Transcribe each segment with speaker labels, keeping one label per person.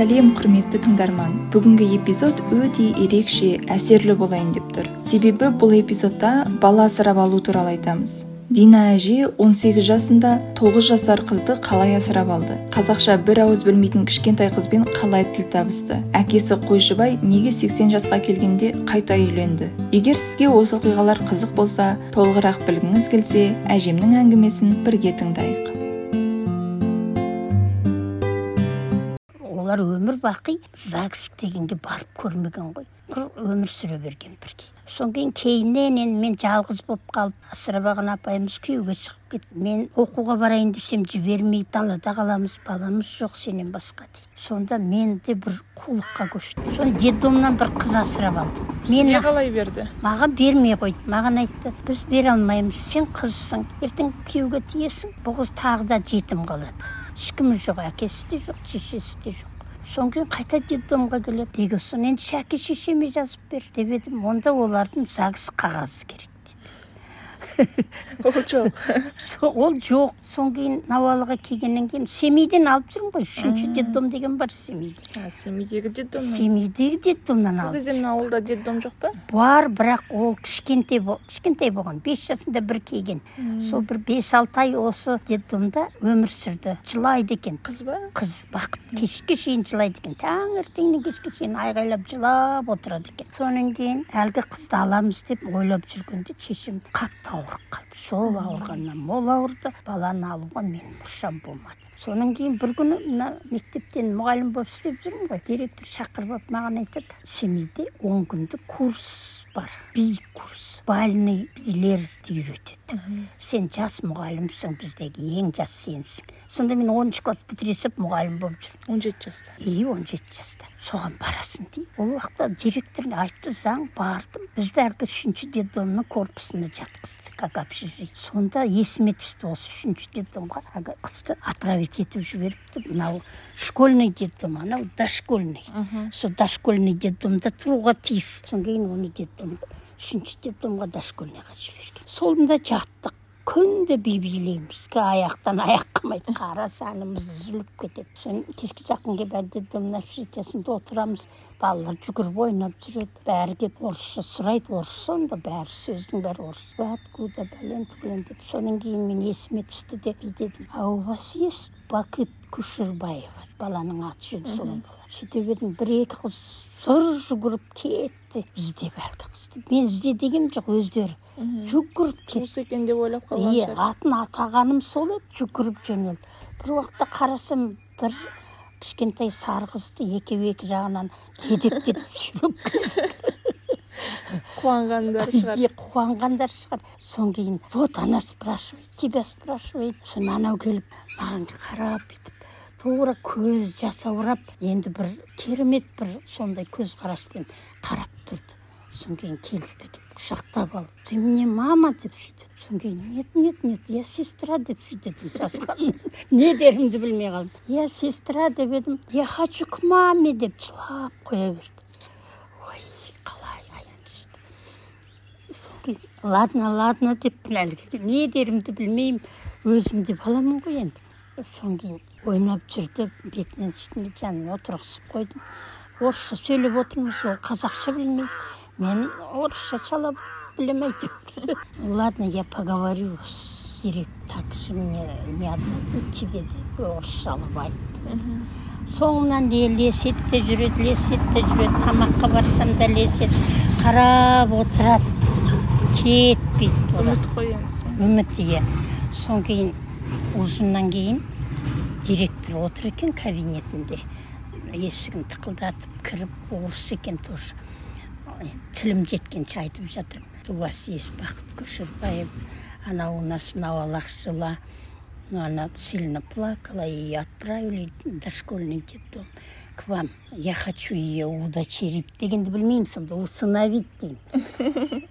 Speaker 1: сәлем құрметті тыңдарман. Бүгінгі эпизод өте ерекше әсерлі болайын деп тұр. Себебі бұл эпизодта бала асырап алу туралы айтамыз. Дина әже 18 жасында 9 жасар қызды қалай асырап алды? Қазақша бір ауыз білмейтін кішкентай қызбен қалай тіл табысты? Әкесі қойшыбай неге 80 жасқа келгенде қайта үйленді? Егер сізге осы оқиғалар қызық болса толығырақ білгіңіз келсе әжемнің әңгімесін бірге тыңдайық.
Speaker 2: Олар өмір бақи загс дегенге барып көрмеген ғой. Өмір сүре берген бірге. Содан кейін кейіннен енді мен жалғыз болып қалып асырап алған апайымыз күйеуге шығып кетті. Мен оқуға барайын десем жібермей далада қаламыз баламыз жоқ сенен басқа дейді сонда мен де бір қулыққа көштім. Соны детдомнан бір қыз асырап алдым.
Speaker 1: Мен қалай берді?
Speaker 2: маған бермей қойды. Маған айтты біз бере алмаймыз сен қызсың ертең күйеуге тиесің бұл қыз тағы да жетім қалады. Ешкімі жоқ әкесі де жоқ шешесі де жоқ содан кейін қайта детдомға келеді. Неге соны енді шәке шешеме жазып бер. Деп едім. Онда олардың загс қағазы керек.
Speaker 1: ол жоқ.
Speaker 2: Ол жоқ. Содан кейін науалыға келгеннен кейін семейден алып жүрмін ғой. Үшінші детдом деген бар семейде.
Speaker 1: Семейдегі детдом
Speaker 2: семейдегі детдомнан
Speaker 1: алып ол кезде мына ауылда детдом жоқ па?
Speaker 2: Бар бірақ ол кішкентай кішкентай болған. Бес жасында бір келген. Сол бір бес алты ай осы детдомда өмір сүрді. Жылайды екен.
Speaker 1: Қыз ба?
Speaker 2: Қыз бақыт. Кешке шейін жылайды екен. Таңертеңнен кешке шейін айғайлап жылап отырады екен. Содан кейін әлгі қызды аламыз деп ойлап жүргенде шешем қатты ауырып қалды. Сол ауырғаннан мол ауырды. Баланы алуға менің мұршам болмады содан кейін бір күні мына мектептен мұғалім болып істеп жүрмін ғой. Директор шақырып алып маған айтады семейде он күндік курс бар би курс бальный билерді үйретеді сен жас мұғалімсің біздегі ең жас сенсің сонда мен оныншы класс бітіре салып мұғалім болып жүрдім.
Speaker 1: Он жеті жаста.
Speaker 2: И он жеті жаста. Соған барасың дейді ол уақытта директор айтты заң бардым. Бізді әлгі үшінші детдомның корпусына жатқызды как общежитие сонда есіме түсті осы үшінші детдомға. Әлгі қызды отправить етіп жіберіпті. Мынау школьный детдом анау дошкольный. Сол дошкольный детдомда тұруға тиіс. Содан кейін оны детдом үшінші детдомға дошкольныйға жіберген. Сонда жаттық. Күнде би билейміз аяқтан аяқ қалмайды қара сәніміз үзіліп кетеді. Сосын кешке жақын келіп әдетте общежитиесінде отырамыз. Балалар жүгіріп ойнап жүреді. Бәрі келіп орысша сұрайды. Орысша онда бәрі сөздің бәрі орысша. Откуда бәлен түгелен деп. Содан кейін мен есіме түсті де дедім а у вас есть бақыт күшірбаева баланың аты жөні солай болады сөйтіп едім бір екі қыз зыр жүгіріп кетті. Іздеп әлгі қызды мен ізде дегенім жоқ өздері жүгіріп
Speaker 1: туысы екен деп ойлап қалған
Speaker 2: иә атын атағаным сол еді жүгіріп жөнелді. Бір уақытта қарасам бір кішкентай сары қызды екеуі екі жағынан жетектетіп сүйреп
Speaker 1: қуанғандар шығар.
Speaker 2: иә қуанғандар шығар. Содан кейін вот она спрашивает тебя спрашивает. Сосын анау келіп маған қарап бүйтіп тура көз жасаурап енді бір керемет бір сондай көзқараспен қарап тұрды. Содан кейін келді де құшақтап алып ты мне мама? деп сөйтеді. Содан кейін нет нет нет я сестра деп сөйтеді сасқанымнан не дерімді білмей қалдым. Я сестра деп едім. Я хочу к маме деп жылап қоя берді. Ой қалай аянышты содан кейін ладно ладно деп әлгі не дерімді білмеймін өзім де баламын ғой енді содан кейін ойнап жүрді бетінен үстіне жанына отырғызып қойдым. Орысша сөйлеп отырмыз ол қазақша білмейді. Мен орысша шала білем әйтеуір ладно я поговорю с директором так же мне не отдадут тебе деп орысшалап айтты. Соңымнан ілеседі де жүреді ілеседі де жүреді. Тамаққа барсам да ілеседі қарап отырады. Кетпейді
Speaker 1: үміт енді
Speaker 2: үміт иә. Содан кейін ужиннан кейін отыр екен кабинетінде. Есігін тықылдатып кіріп орыс екен тоже. Тілім жеткенше айтып жатырмын. У вас есть бақыт көшербаев она у нас навалах жила но она сильно плакала и отправили дошкольный детдом. К вам я хочу ее удочерить. Дегенді білмеймін сонда усыновить деймін.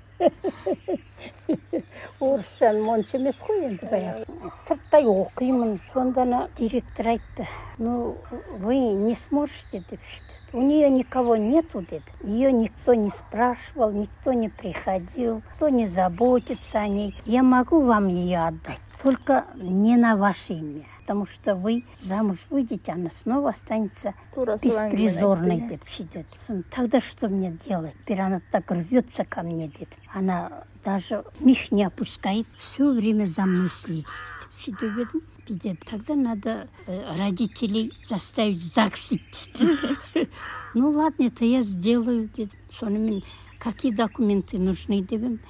Speaker 2: орысшаным онша емес қой енді баяғы сырттай оқимын сонда ана директор айтты ну вы не сможете деп сөйтеді у нее никого нету деді ее никто не спрашивал никто не приходил кто не заботится о ней я могу вам ее отдать только не на ваше имя потому что вы замуж выйдете она снова останется
Speaker 1: тура солай
Speaker 2: беспризорной деп сөйтеді сосын тогда что мне делать теперь она так рвется ко мне деді она даже мих не опускает все время за мной следит деп сөйтіп едім бізде тогда надо э, родителей заставить загс идти ну ладно это я сделаю дедім сонымен какие документы нужны деп едім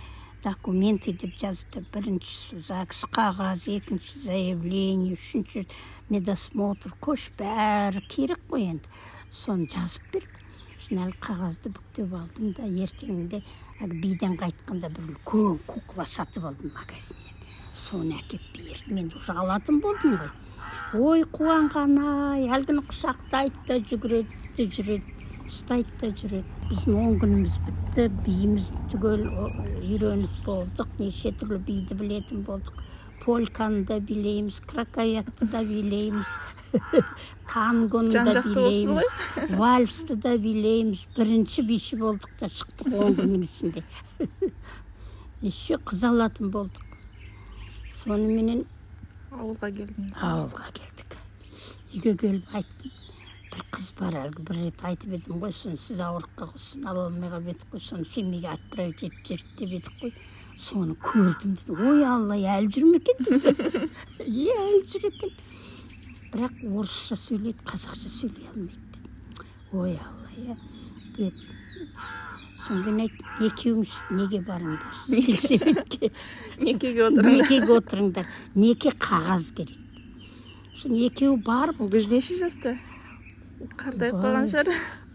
Speaker 2: документы деп жазды біріншісі загс қағазы екінші заявление үшінші медосмотр көш бәрі керек қой енді. Соны жазып берді. Сосын әлгі қағазды бүктеп алдым да ертеңінде әлгі биден қайтқанда бір үлкен кукла сатып алдым магазиннен. Соны әкеліп берді. Мен уже алатын болдым ғой. Ой қуанған ай әлгіні құшақтайды да жүгіреді жүреді ұстайды да жүреді біздің он күніміз бітті биіміз түгел үйреніп болдық неше түрлі биді білетін болдық польканы да билейміз кракаятты да билейміз тангоны да билейміз вальсты да билейміз бірінші биші болдық та шықтық он күннің ішінде еще қыз алатын болдық соныменен
Speaker 1: ауылға келдіңіз
Speaker 2: ауылға келдік үйге келіп айттым бар әлгі бір рет айтып едім ғой соны сіз ауырып соны ала алмай қалып едік қой соны семейге отправить етіп жіберді деп едік қой. Соны көрдім ой алла әлі жүр ме екен иә әлі жүр екен. Бірақ орысша сөйлейді қазақша сөйлей алмайды ой алла иә деп. Содан кейін айттым екеуіңіз неге барыңдар? Сельсоветке
Speaker 1: некеге отырыңдар?
Speaker 2: Некеге отырыңдар? Неке қағаз керек? Сосын екеуі барып
Speaker 1: ол кезде неше жаста? Қартайып қалған шығар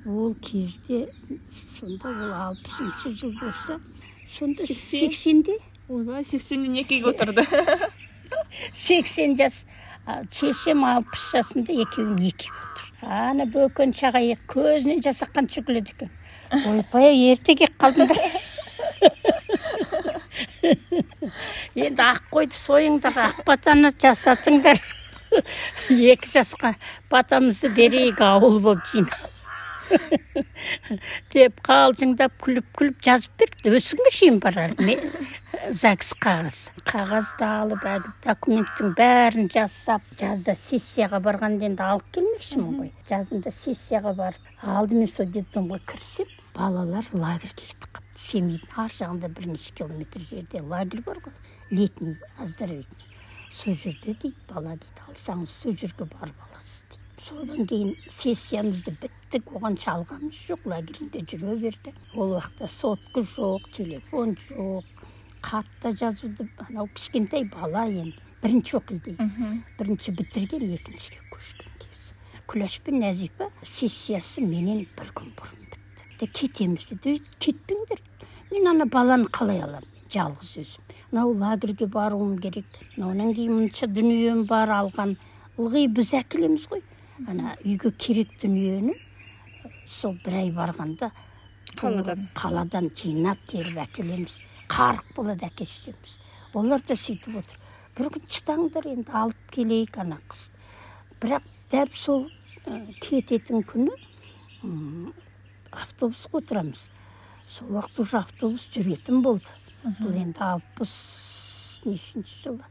Speaker 2: ол кезде сонда ол алпысыншы жыл болса сонда сексенде
Speaker 1: ойбай сексенде некеге отырды
Speaker 2: сексен жас шешем алпыс жасында екеуі некеге отыр ана бөкен шағай көзінен жас аққанша күледі екен ойбай ерте келіп қалдыңдар енді ақ қойды сойыңдар ақ батаны жасатыңдар екі жасқа батамызды берейік ауыл болып жинап. Деп қалжыңдап күліп күліп жазып берді осы күнге шейін бар әлі загс қағаз. Қағазды алып әлгі документтің бәрін жасап жазда сессияға барғанда енді алып келмекшімін ғой. Жазында сессияға барып алдымен сол детдомға кірсем балалар лагерьге кетіп қалыпты. Семейдің ар жағында бірнеше километр жерде лагерь бар ғой. Летний оздоровительный. Сол жерде дейді бала дейді алсаңыз сол жерге барып аласыз дейді содан кейін сессиямызды біттік оған шалғанымыз жоқ лагерінде жүре берді ол уақытта сотка жоқ телефон жоқ хат жазуды анау кішкентай бала енді бірінші оқиды бірінші бітірген екіншіге көшкен кез күләш пен нәзипа сессиясы менен бір күн бұрын бітті кетеміз деді кетпеңдер мен ана баланы қалай аламын жалғыз өзім мынау лагерьге баруым керек. Одан кейін мынша дүнием бар алған ылғи біз әкелеміз ғой. Ана үйге керек дүниені сол бір ай барғанда
Speaker 1: қаладан.
Speaker 2: қаладан жинап теріп әкелеміз. Қарық болады әке шешеміз. Олар да сөйтіп отыр. Бір күн шыдаңдар енді алып келейік ана қыз. Бірақ дәп сол кететін күні автобусқа отырамыз. Сол уақыт уже автобус жүретін болды. Бұл енді алпыс нешінші жылы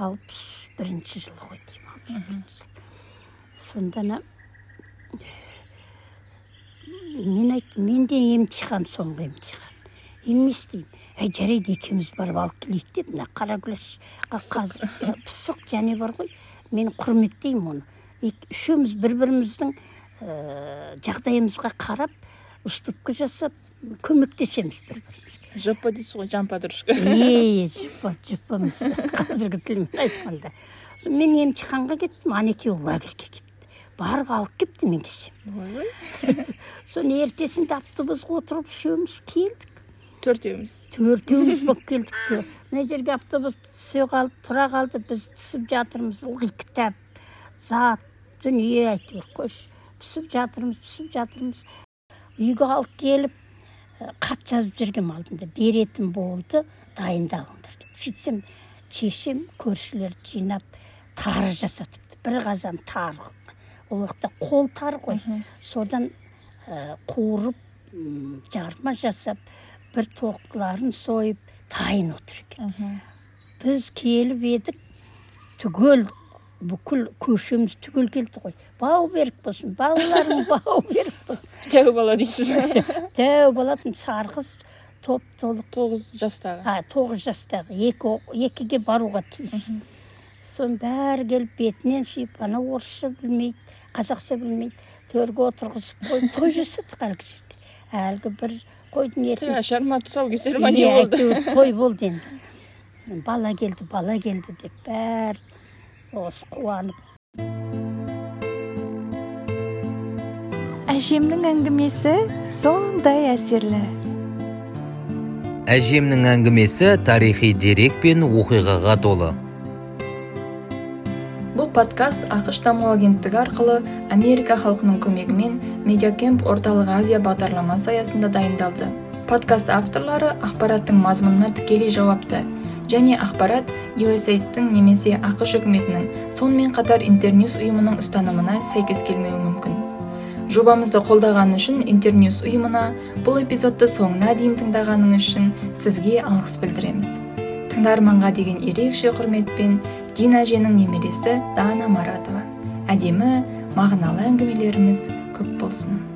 Speaker 2: алпыс бірінші жылы ғой деймін алпыс бірінші жыл. Сонда ана мен айттым менде емтихан соңғы емтихан енді не істеймін әй жарайды екеуміз барып алып келейік деді мына қаракүләшқа қазір пысық. және бар ғой. Мен құрметтеймін оны. Үшеуміз бір біріміздің ә, жағдайымызға қарап уступка жасап көмектесеміз бір бірімізге
Speaker 1: жопа дейсіз ғой жан подружка.
Speaker 2: Е жопа жопа емес қазіргі тілмен айтқанда. Мен емтиханға кеттім ана екеуі лагерьге кетті. Барып алып келіпті мен келсем соны ертесінде автобусқа отырып үшеуміз келдік.
Speaker 1: Төртеуміз.
Speaker 2: Төртеуміз болып келдік. Мына жерге автобус түсе қалды тұра қалды біз түсіп жатырмыз ылғи кітап зат дүние әйтеуір қойшы. Түсіп жатырмыз түсіп жатырмыз. Үйге алып келіп хат жазып жүргенмін алдында. Беретін болды дайындалыңдар деп. Сөйтсем шешем көршілерді жинап тары жасатыпты. Бір қазан тары. Ол уақытта қол тары ғой. Содан ә, қуырып жарма жасап бір тоқтыларын сойып дайын отыр екен. Біз келіп едік түгел бүкіл көшеміз түгел келді ғой. Бау берік болсын балаларың бау берік болсын
Speaker 1: жау бала дейсіз
Speaker 2: болатын сары қыз топ толық.
Speaker 1: Тоғыз жастағы.
Speaker 2: А тоғыз жастағы. Екі екіге баруға тиіс. Соның бәрі келіп бетінен сүйіп ана орысша білмейді қазақша білмейді. Төрге отырғызып қойып той жасадық әлгі жерде. Әлгі бір қойдың етін
Speaker 1: шарма тұсаукесер ма не болды?
Speaker 2: той болды енді. Бала келді бала келді деп бәрі осы қуанып
Speaker 1: әжемнің әңгімесі сондай әсерлі.
Speaker 3: Әжемнің әңгімесі тарихи дерек пен оқиғаға толы.
Speaker 1: Бұл подкаст ақш даму агенттігі арқылы америка халқының көмегімен медиакемп орталық азия бағдарламасы аясында дайындалды. Подкаст авторлары ақпараттың мазмұнына тікелей жауапты. Және ақпарат USAID-тің немесе ақш үкіметінің сонымен қатар интерньюс ұйымының ұстанымына сәйкес келмеуі мүмкін. Жобамызды қолдағаны үшін интерньюс ұйымына бұл эпизодты соңына дейін тыңдағаныңыз үшін сізге алғыс білдіреміз. Тыңдарманға деген ерекше құрметпен дина әженің немересі дана маратова. Әдемі мағыналы әңгімелеріміз көп болсын.